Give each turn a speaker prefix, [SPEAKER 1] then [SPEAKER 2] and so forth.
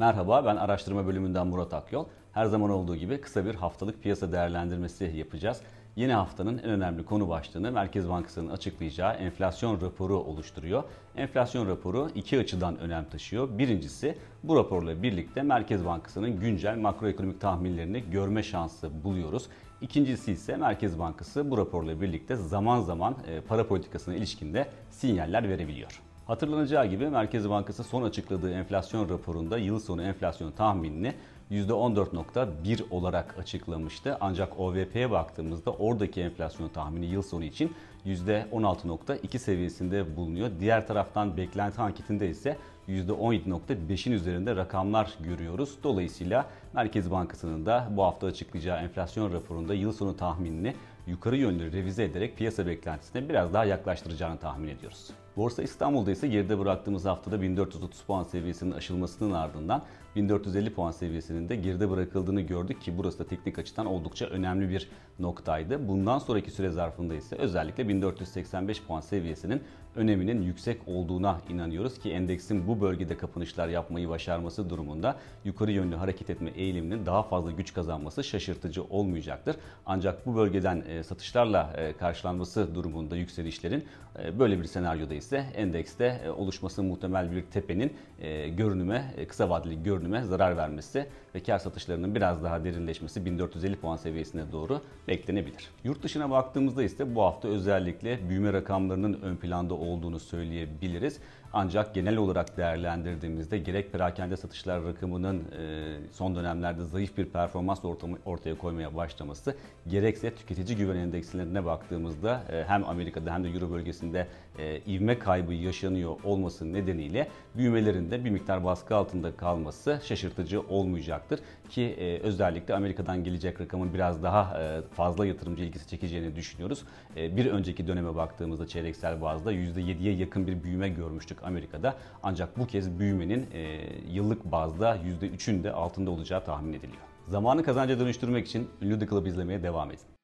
[SPEAKER 1] Merhaba ben araştırma bölümünden Murat Akyol. Her zaman olduğu gibi kısa bir haftalık piyasa değerlendirmesi yapacağız. Yeni haftanın en önemli konu başlığını Merkez Bankası'nın açıklayacağı enflasyon raporu oluşturuyor. Enflasyon raporu iki açıdan önem taşıyor. Birincisi bu raporla birlikte Merkez Bankası'nın güncel makroekonomik tahminlerini görme şansı buluyoruz. İkincisi ise Merkez Bankası bu raporla birlikte zaman zaman e, para politikasına ilişkinde sinyaller verebiliyor. Hatırlanacağı gibi Merkez Bankası son açıkladığı enflasyon raporunda yıl sonu enflasyon tahminini %14.1 olarak açıklamıştı. Ancak OVP'ye baktığımızda oradaki enflasyon tahmini yıl sonu için %16.2 seviyesinde bulunuyor. Diğer taraftan beklenti anketinde ise %17.5'in üzerinde rakamlar görüyoruz. Dolayısıyla Merkez Bankası'nın da bu hafta açıklayacağı enflasyon raporunda yıl sonu tahminini yukarı yönlü revize ederek piyasa beklentisine biraz daha yaklaştıracağını tahmin ediyoruz. Borsa İstanbul'da ise geride bıraktığımız haftada 1430 puan seviyesinin aşılmasının ardından 1450 puan seviyesinin de geride bırakıldığını gördük ki burası da teknik açıdan oldukça önemli bir noktaydı. Bundan sonraki süre zarfında ise özellikle 1485 puan seviyesinin öneminin yüksek olduğuna inanıyoruz ki endeksin bu bölgede kapanışlar yapmayı başarması durumunda yukarı yönlü hareket etme eğiliminin daha fazla güç kazanması şaşırtıcı olmayacaktır. Ancak bu bölgeden satışlarla karşılanması durumunda yükselişlerin böyle bir senaryoda ise endekste oluşması muhtemel bir tepenin görünüme, kısa vadeli görünüme zarar vermesi ve kar satışlarının biraz daha derinleşmesi 1450 puan seviyesine doğru beklenebilir. Yurt dışına baktığımızda ise bu hafta özellikle büyüme rakamlarının ön planda olduğunu söyleyebiliriz. Ancak genel olarak değerlendirdiğimizde gerek perakende satışlar rakamının son dönemlerde zayıf bir performans ortaya koymaya başlaması gerekse tüketici güven endekslerine baktığımızda hem Amerika'da hem de Euro bölgesinde ivme kaybı yaşanıyor olması nedeniyle büyümelerinde bir miktar baskı altında kalması şaşırtıcı olmayacaktır. Ki özellikle Amerika'dan gelecek rakamın biraz daha fazla yatırımcı ilgisi çekeceğini düşünüyoruz. Bir önceki döneme baktığımızda çeyreksel bazda %7'ye yakın bir büyüme görmüştük Amerika'da. Ancak bu kez büyümenin yıllık bazda %3'ün de altında olacağı tahmin ediliyor. Zamanı kazanca dönüştürmek için ünlü The izlemeye devam edin.